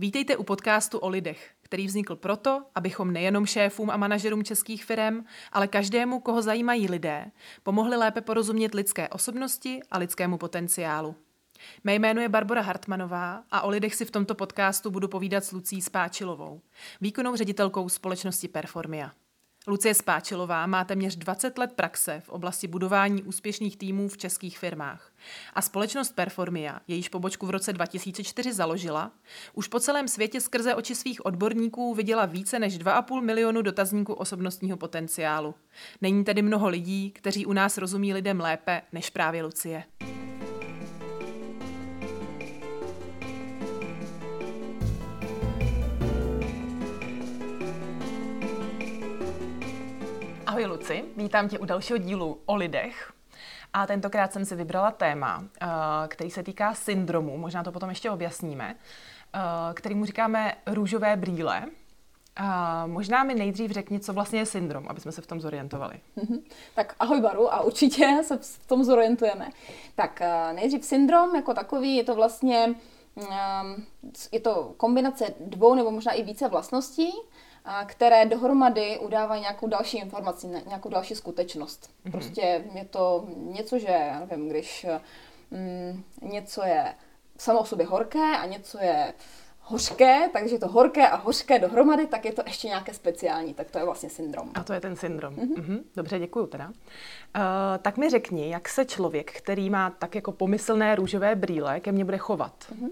Vítejte u podcastu o lidech, který vznikl proto, abychom nejenom šéfům a manažerům českých firm, ale každému, koho zajímají lidé, pomohli lépe porozumět lidské osobnosti a lidskému potenciálu. Mé jméno je Barbara Hartmanová a o lidech si v tomto podcastu budu povídat s Lucí Spáčilovou, výkonnou ředitelkou společnosti Performia. Lucie Spáčilová má téměř 20 let praxe v oblasti budování úspěšných týmů v českých firmách. A společnost Performia, jejíž pobočku v roce 2004 založila, už po celém světě skrze oči svých odborníků viděla více než 2,5 milionu dotazníků osobnostního potenciálu. Není tedy mnoho lidí, kteří u nás rozumí lidem lépe než právě Lucie. Ahoj Luci, vítám tě u dalšího dílu o lidech. A tentokrát jsem si vybrala téma, eh, který se týká syndromu, možná to potom ještě objasníme, eh, který mu říkáme růžové brýle. A možná mi nejdřív řekni, co vlastně je syndrom, aby jsme se v tom zorientovali. Tak ahoj Baru a určitě se v tom zorientujeme. Tak eh, nejdřív syndrom jako takový je to vlastně je to kombinace dvou nebo možná i více vlastností, které dohromady udávají nějakou další informaci, nějakou další skutečnost. Mm-hmm. Prostě je to něco, že, já nevím, když mm, něco je samo o sobě horké a něco je hořké, takže to horké a hořké dohromady, tak je to ještě nějaké speciální, tak to je vlastně syndrom. A to je ten syndrom. Mm-hmm. Mm-hmm. Dobře, děkuji teda. Uh, tak mi řekni, jak se člověk, který má tak jako pomyslné růžové brýle, ke mně bude chovat? Mm-hmm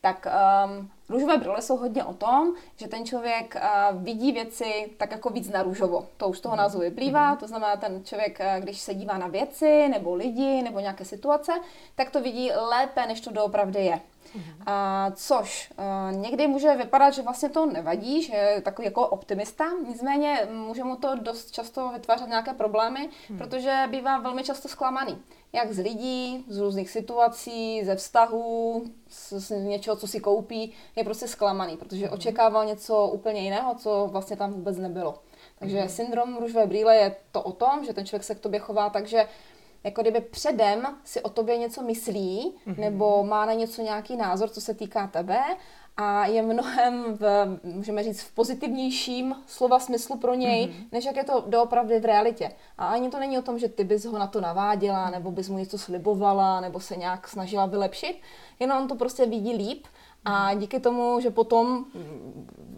tak um, růžové brýle jsou hodně o tom, že ten člověk uh, vidí věci tak jako víc na růžovo. To už z toho názvu vyplývá, mhm. to znamená, ten člověk, uh, když se dívá na věci, nebo lidi, nebo nějaké situace, tak to vidí lépe, než to doopravdy je. Uh, což uh, někdy může vypadat, že vlastně to nevadí, že je takový jako optimista, nicméně může mu to dost často vytvářet nějaké problémy, hmm. protože bývá velmi často zklamaný jak z lidí, z různých situací, ze vztahů, z, z něčeho, co si koupí, je prostě zklamaný, protože mhm. očekával něco úplně jiného, co vlastně tam vůbec nebylo. Takže mm. syndrom růžové brýle je to o tom, že ten člověk se k tobě chová tak, že jako kdyby předem si o tobě něco myslí, mm-hmm. nebo má na něco nějaký názor, co se týká tebe a je mnohem, v, můžeme říct, v pozitivnějším slova smyslu pro něj, mm-hmm. než jak je to doopravdy v realitě. A ani to není o tom, že ty bys ho na to naváděla, nebo bys mu něco slibovala, nebo se nějak snažila vylepšit, jenom on to prostě vidí líp a mhm. díky tomu, že potom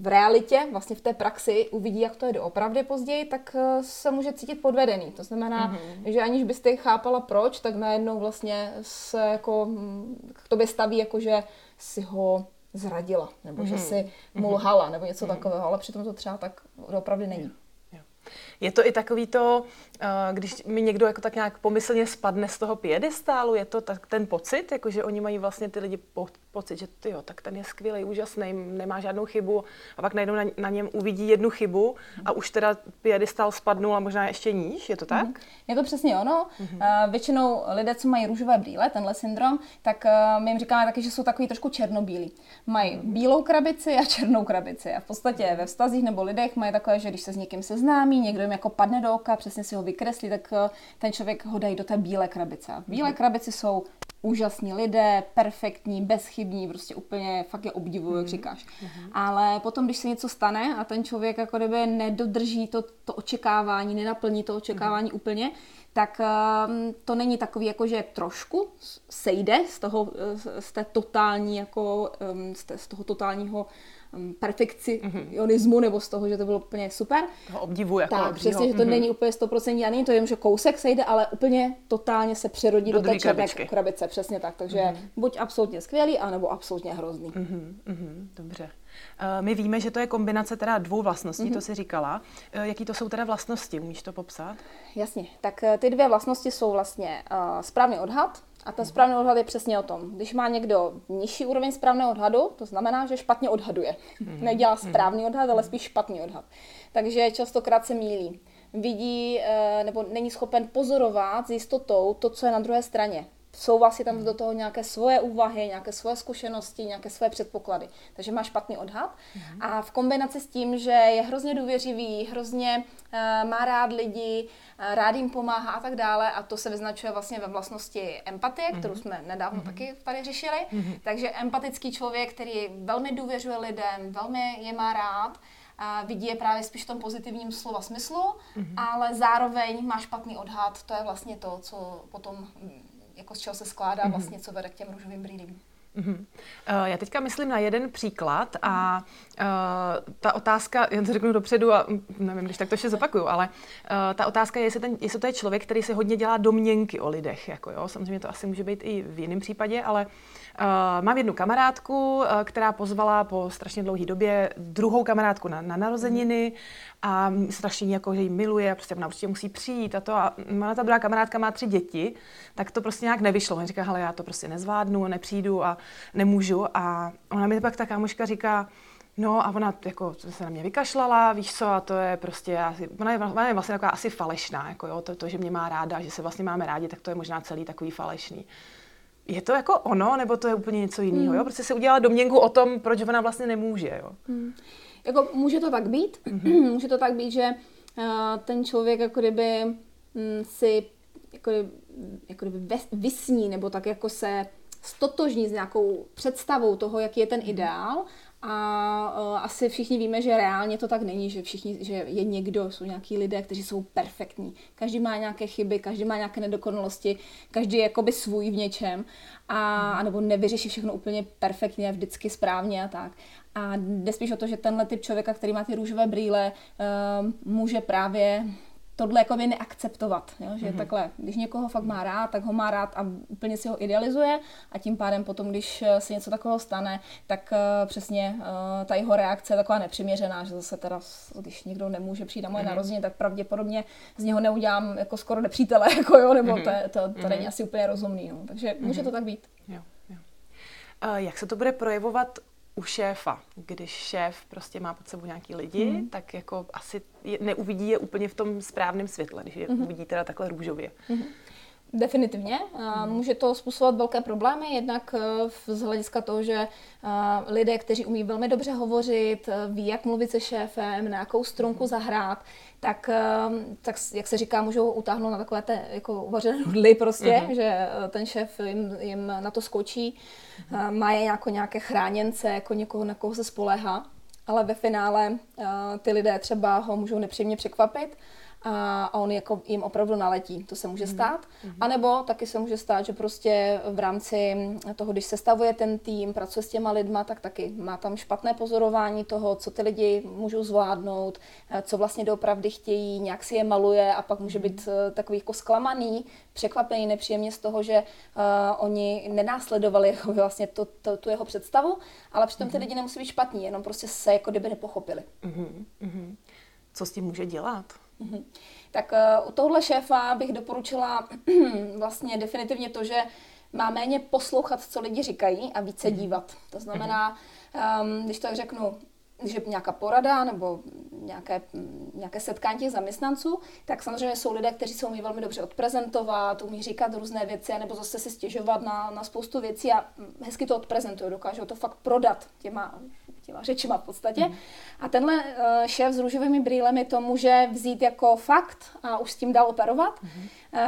v realitě, vlastně v té praxi uvidí, jak to je doopravdy později, tak eh, se může cítit podvedený. To znamená, mm-hmm. že aniž byste chápala proč, tak najednou vlastně se jako hm, k tobě staví, jako že si ho zradila, nebo mm-hmm. že si mu mhm. lhala, nebo něco mm-hmm. takového, ale přitom to třeba tak opravdu není. Je to i takový to, eh, když mi někdo jako tak nějak pomyslně spadne z toho piedestálu, je to tak ten pocit, jako že oni mají vlastně ty lidi po, pocit, že ty jo, tak ten je skvělý, úžasný, nemá žádnou chybu a pak najednou na, na něm uvidí jednu chybu a už teda piedestál spadnul a možná ještě níž, je to tak? Mm-hmm. Je to přesně ono. Mm-hmm. Uh, většinou lidé, co mají růžové brýle, tenhle syndrom, tak uh, my jim říkáme taky, že jsou takový trošku černobílí. Mají mm-hmm. bílou krabici a černou krabici a v podstatě ve vztazích nebo lidech mají takové, že když se s někým seznámí, někdo jim jako padne do oka, přesně si ho vykreslí, tak uh, ten člověk ho dají do té bílé krabice. V bílé mm-hmm. krabici jsou úžasní lidé, perfektní, bezchybní, prostě úplně fakt je obdivuju, jak mhm. říkáš. Mm-hmm. Ale potom, když se něco stane a ten člověk jako kdyby nedodrží to, to očekávání, nenaplní to očekávání mm-hmm. úplně, tak um, to není takový, jako že trošku sejde z toho, z té totální, jako, um, z, té, z toho totálního perfekcionismu mm-hmm. nebo z toho, že to bylo úplně super. Toho obdivu jako Tak, obdivu. přesně, že to mm-hmm. není úplně 100% a není to jen, že kousek sejde, ale úplně totálně se přerodí do, do té černé krabice, přesně tak. Takže mm-hmm. buď absolutně skvělý, anebo absolutně hrozný. Mm-hmm. Mm-hmm. Dobře. Uh, my víme, že to je kombinace teda dvou vlastností, mm-hmm. to si říkala. Uh, jaký to jsou teda vlastnosti? Umíš to popsat? Jasně. Tak uh, ty dvě vlastnosti jsou vlastně uh, správný odhad a ten správný odhad je přesně o tom. Když má někdo nižší úroveň správného odhadu, to znamená, že špatně odhaduje. Mm-hmm. Nedělá správný odhad, ale spíš špatný odhad. Takže častokrát se mílí. Vidí eh, nebo není schopen pozorovat s jistotou to, co je na druhé straně. Vsouvá si tam do toho nějaké svoje úvahy, nějaké svoje zkušenosti, nějaké svoje předpoklady. Takže má špatný odhad. Mm-hmm. A v kombinaci s tím, že je hrozně důvěřivý, hrozně uh, má rád lidi, uh, rád jim pomáhá a tak dále, a to se vyznačuje vlastně ve vlastnosti empatie, mm-hmm. kterou jsme nedávno mm-hmm. taky tady řešili. Takže empatický člověk, který velmi důvěřuje lidem, velmi je má rád, a vidí je právě spíš v tom pozitivním slova smyslu, mm-hmm. ale zároveň má špatný odhad, to je vlastně to, co potom jako z čeho se skládá mm-hmm. vlastně, co vede k těm růžovým brýlím. Mm-hmm. Já teďka myslím na jeden příklad a uh, ta otázka, jen to řeknu dopředu a mm, nevím, když tak to ještě zopakuju, ale uh, ta otázka je, jestli, ten, jestli to je člověk, který si hodně dělá domněnky o lidech. Jako jo. Samozřejmě to asi může být i v jiném případě, ale uh, mám jednu kamarádku, která pozvala po strašně dlouhé době druhou kamarádku na, na narozeniny a strašně jako, že ji miluje a prostě ona určitě musí přijít a to. A má ta druhá kamarádka má tři děti, tak to prostě nějak nevyšlo. On říká, hele, já to prostě nezvládnu, nepřijdu a nemůžu. A ona mi pak ta kámoška říká, No a ona jako se na mě vykašlala, víš co, a to je prostě, ona je, ona je vlastně taková asi falešná, jako jo, to, to, že mě má ráda, že se vlastně máme rádi, tak to je možná celý takový falešný. Je to jako ono, nebo to je úplně něco jiného, mm. jo? Prostě se udělala domněnku o tom, proč ona vlastně nemůže, jo? Mm. Jako může to tak být, mm-hmm. může to tak být, že uh, ten člověk jako kdyby um, si jako, jako kdyby vysní, nebo tak jako se stotožní s nějakou představou toho, jaký je ten ideál a uh, asi všichni víme, že reálně to tak není, že všichni, že je někdo, jsou nějaký lidé, kteří jsou perfektní. Každý má nějaké chyby, každý má nějaké nedokonalosti, každý je jakoby svůj v něčem a nebo nevyřeší všechno úplně perfektně, vždycky správně a tak. A jde spíš o to, že tenhle typ člověka, který má ty růžové brýle, uh, může právě tohle jako neakceptovat, jo? že mm-hmm. takhle, když někoho fakt má rád, tak ho má rád a úplně si ho idealizuje a tím pádem potom, když eh, se něco takového stane, tak uh, přesně uh, ta jeho reakce je taková nepřiměřená, že zase teda, když někdo nemůže přijít na moje mm-hmm. narozeniny, tak pravděpodobně z něho neudělám jako skoro nepřítele, jako jo, nebo mm-hmm. to, to, to mm-hmm. není asi úplně rozumný, no. takže mm-hmm. může to tak být. Jo, jo. Jak se to bude projevovat u šéfa, když šéf prostě má pod sebou nějaký lidi, mm. tak jako asi je, neuvidí je úplně v tom správném světle, když je mm. uvidí teda takhle růžově. Mm. Definitivně. Mm. Může to způsobovat velké problémy, jednak eh, z hlediska toho, že eh, lidé, kteří umí velmi dobře hovořit, eh, ví, jak mluvit se šéfem, na jakou strunku zahrát, tak, tak jak se říká, můžou utáhnout na takové té jako uvařené nudly prostě, mm-hmm. že ten šéf jim, jim na to skočí, mm-hmm. má je jako nějaké chráněnce, jako někoho, na koho se spolehá, ale ve finále ty lidé třeba ho můžou nepříjemně překvapit a on jako jim opravdu naletí. To se může mhm. stát. Mm-hmm. A nebo taky se může stát, že prostě v rámci toho, když sestavuje ten tým, pracuje s těma lidma, tak taky má tam špatné pozorování toho, co ty lidi můžou zvládnout, eh, co vlastně doopravdy chtějí, nějak si je maluje a pak může mhm. být eh, takový jako zklamaný, překvapený nepříjemně z toho, že uh, oni nenásledovali jako vlastně to, to, tu jeho představu, ale přitom ty mhm. lidi nemusí být špatní, jenom prostě se jako kdyby nepochopili. Mm-hmm. Co s tím může dělat? Mhm. Tak uh, u tohle šéfa bych doporučila vlastně definitivně to, že má méně poslouchat, co lidi říkají a více mhm. dívat. To znamená, um, když to tak řeknu, je nějaká porada nebo nějaké, nějaké setkání těch zaměstnanců, tak samozřejmě jsou lidé, kteří se umí velmi dobře odprezentovat, umí říkat různé věci, nebo zase si stěžovat na, na spoustu věcí a hezky to odprezentují, dokážou to fakt prodat těma těma řečima v podstatě. Mm. A tenhle uh, šéf s růžovými brýlemi to může vzít jako fakt a už s tím dál operovat, mm.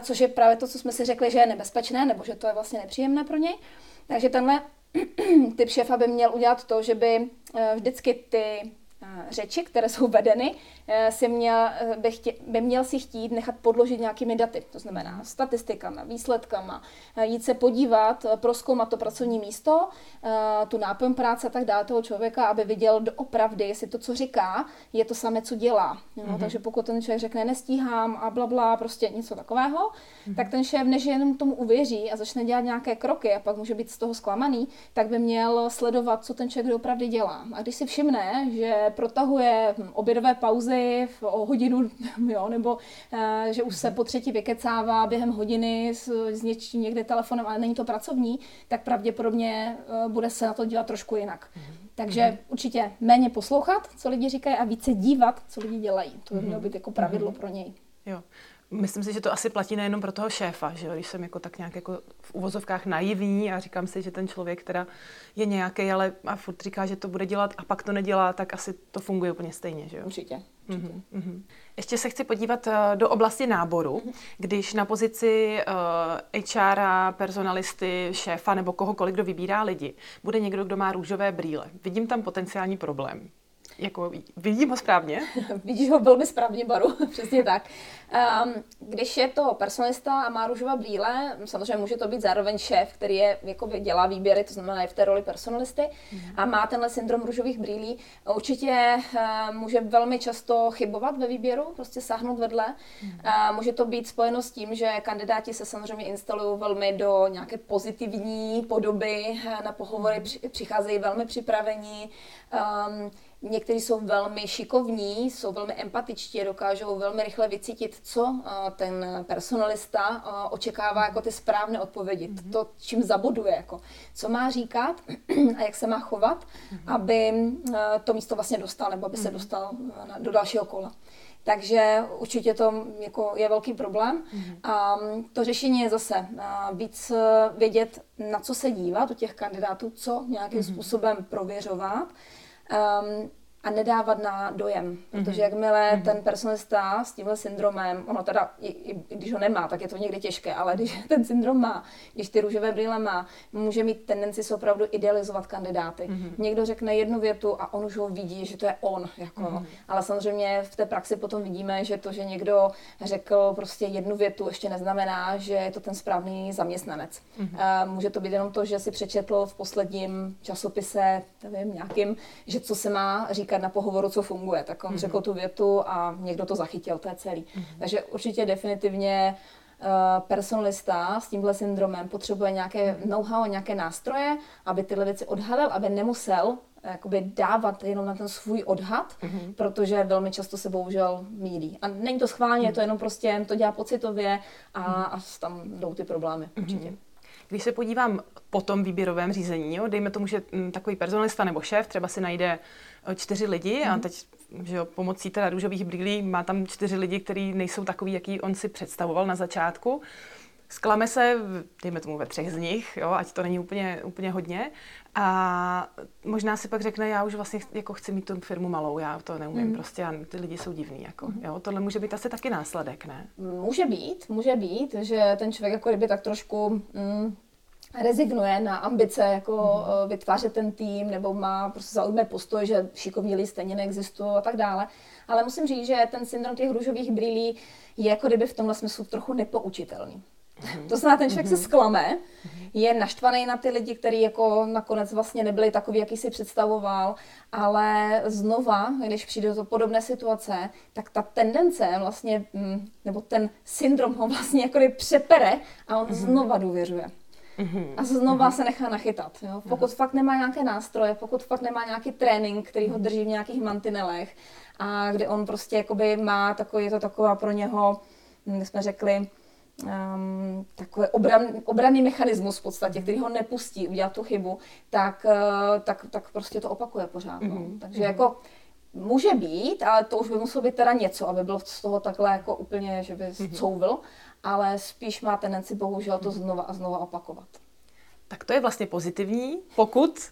což je právě to, co jsme si řekli, že je nebezpečné, nebo že to je vlastně nepříjemné pro něj. Takže tenhle typ šéfa by měl udělat to, že by uh, vždycky ty řeči, které jsou vedeny, eh, si měl, eh, by, chtě, by měl si chtít nechat podložit nějakými daty, to znamená statistikama, výsledkama, eh, jít se podívat, proskoumat to pracovní místo, tu náplň práce a tak dále toho člověka, aby viděl doopravdy, jestli to, co říká, je to samé, co dělá. Jo? Mm-hmm. Takže pokud ten člověk řekne nestíhám a bla, bla prostě něco takového, mm-hmm. tak ten šéf, než jenom tomu uvěří a začne dělat nějaké kroky a pak může být z toho zklamaný, tak by měl sledovat, co ten člověk doopravdy dělá. A když si všimne, že protahuje obědové pauzy o hodinu, jo, nebo eh, že už se po třetí vykecává během hodiny s, s něčím někde telefonem, ale není to pracovní, tak pravděpodobně eh, bude se na to dělat trošku jinak. Mm-hmm. Takže mm-hmm. určitě méně poslouchat, co lidi říkají a více dívat, co lidi dělají. To by mělo mhm. být jako pravidlo mm-hmm. pro něj. Jo. Myslím si, že to asi platí nejenom pro toho šéfa, že jo? když jsem jako tak nějak jako v uvozovkách naivní a říkám si, že ten člověk teda je nějaký, ale a furt říká, že to bude dělat a pak to nedělá, tak asi to funguje úplně stejně. Že jo? Určitě. určitě. Mm-hmm. Ještě se chci podívat uh, do oblasti náboru. Když na pozici uh, HR, personalisty, šéfa nebo kohokoliv, kdo vybírá lidi, bude někdo, kdo má růžové brýle. Vidím tam potenciální problém. Jako, vidím ho správně? Vidíš ho velmi správně, Baru, přesně tak. Um, když je to personalista a má růžová brýle, samozřejmě může to být zároveň šéf, který je, jako dělá výběry, to znamená je v té roli personalisty mm. a má tenhle syndrom růžových brýlí, určitě uh, může velmi často chybovat ve výběru, prostě sáhnout vedle. Mm. Uh, může to být spojeno s tím, že kandidáti se samozřejmě instalují velmi do nějaké pozitivní podoby, na pohovory mm. přicházejí velmi připravení. Um, Někteří jsou velmi šikovní, jsou velmi empatičtí, dokážou velmi rychle vycítit, co eh, ten personalista eh, očekává jako ty správné odpovědi, mm-hmm. to, čím zabuduje, jako, co má říkat a jak se má chovat, mm-hmm. aby eh, to místo vlastně dostal, nebo aby mm-hmm. se mhm. dostal do dalšího kola. Takže určitě to jako je velký problém. Mm-hmm. A mm, to řešení je zase víc vědět, na co se dívat u těch kandidátů, co nějakým mm-hmm. způsobem prověřovat um, a nedávat na dojem. Protože jakmile mm-hmm. ten personalista s tímhle syndromem, ono teda, i, i, když ho nemá, tak je to někdy těžké, ale když ten syndrom má, když ty růžové brýle má, může mít tendenci se opravdu idealizovat kandidáty. Mm-hmm. Někdo řekne jednu větu a on už ho vidí, že to je on. Jako. Mm-hmm. Ale samozřejmě v té praxi potom vidíme, že to, že někdo řekl prostě jednu větu, ještě neznamená, že je to ten správný zaměstnanec. Mm-hmm. Uh, může to být jenom to, že si přečetl v posledním časopise, nevím, nějakým, že co se má říkat říkat na pohovoru, co funguje. Tak on mm-hmm. řekl tu větu a někdo to zachytil, to je celý. Mm-hmm. Takže určitě definitivně uh, personalista s tímhle syndromem potřebuje nějaké know-how, nějaké nástroje, aby tyhle věci odhalil, aby nemusel eh, jakoby dávat jenom na ten svůj odhad, mm-hmm. protože velmi často se bohužel mílí. A není to schválně, mm-hmm. to jenom prostě to dělá pocitově a, mm-hmm. a tam jdou ty problémy mm-hmm. určitě. Když se podívám po tom výběrovém řízení, jo, dejme tomu, že mm, takový personalista nebo šéf třeba si najde eh, čtyři lidi mm. a mhm. teď že jo, pomocí teda růžových brýlí má tam čtyři lidi, kteří nejsou takový, jaký on si představoval na začátku. Sklame se, dejme tomu ve třech z nich, jo, ať to není úplně, úplně hodně. A možná si pak řekne, já už vlastně jako chci mít tu firmu malou, já to neumím mm. prostě a ty lidi jsou divní. Jako, mm. jo, tohle může být asi taky následek, ne? Může být, může být, že ten člověk jako kdyby tak trošku mm, rezignuje na ambice jako mm. vytvářet ten tým, nebo má prostě zaujme postoj, že šikovní lidi stejně neexistují a tak dále. Ale musím říct, že ten syndrom těch růžových brýlí je jako kdyby v tomhle smyslu trochu nepoučitelný. To znamená, ten člověk mm-hmm. se mhm. sklame, je naštvaný na ty lidi, kteří jako nakonec vlastně nebyli takový, jaký si představoval, ale znova, když přijde do podobné situace, tak ta tendence vlastně, mm, nebo ten syndrom ho vlastně jako přepere a on mm-hmm. znova důvěřuje. Mm-hmm. A znova mm-hmm. se nechá nachytat. Jo? Pokud mm-hmm. fakt nemá nějaké nástroje, pokud fakt nemá nějaký trénink, který ho drží v nějakých mantinelech a kde on prostě jakoby má takový, je to taková pro něho, hm, jsme řekli, um, takový obran, obranný mechanismus v podstatě, který ho nepustí udělat tu chybu, tak, uh, tak, tak prostě to opakuje pořád. No. Mm-hmm. Takže mm-hmm. jako může být, ale to už by muselo být teda něco, aby bylo z toho takhle jako úplně, že by mm-hmm. couvil, ale spíš má tendenci bohužel to znova a znova opakovat. Tak to je vlastně pozitivní, pokud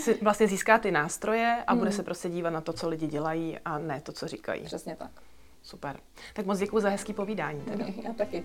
si vlastně získá ty nástroje a mm. bude se prostě dívat na to, co lidi dělají a ne to, co říkají. Přesně tak. Super. Tak moc děkuji za hezký povídání. Teda. Já taky.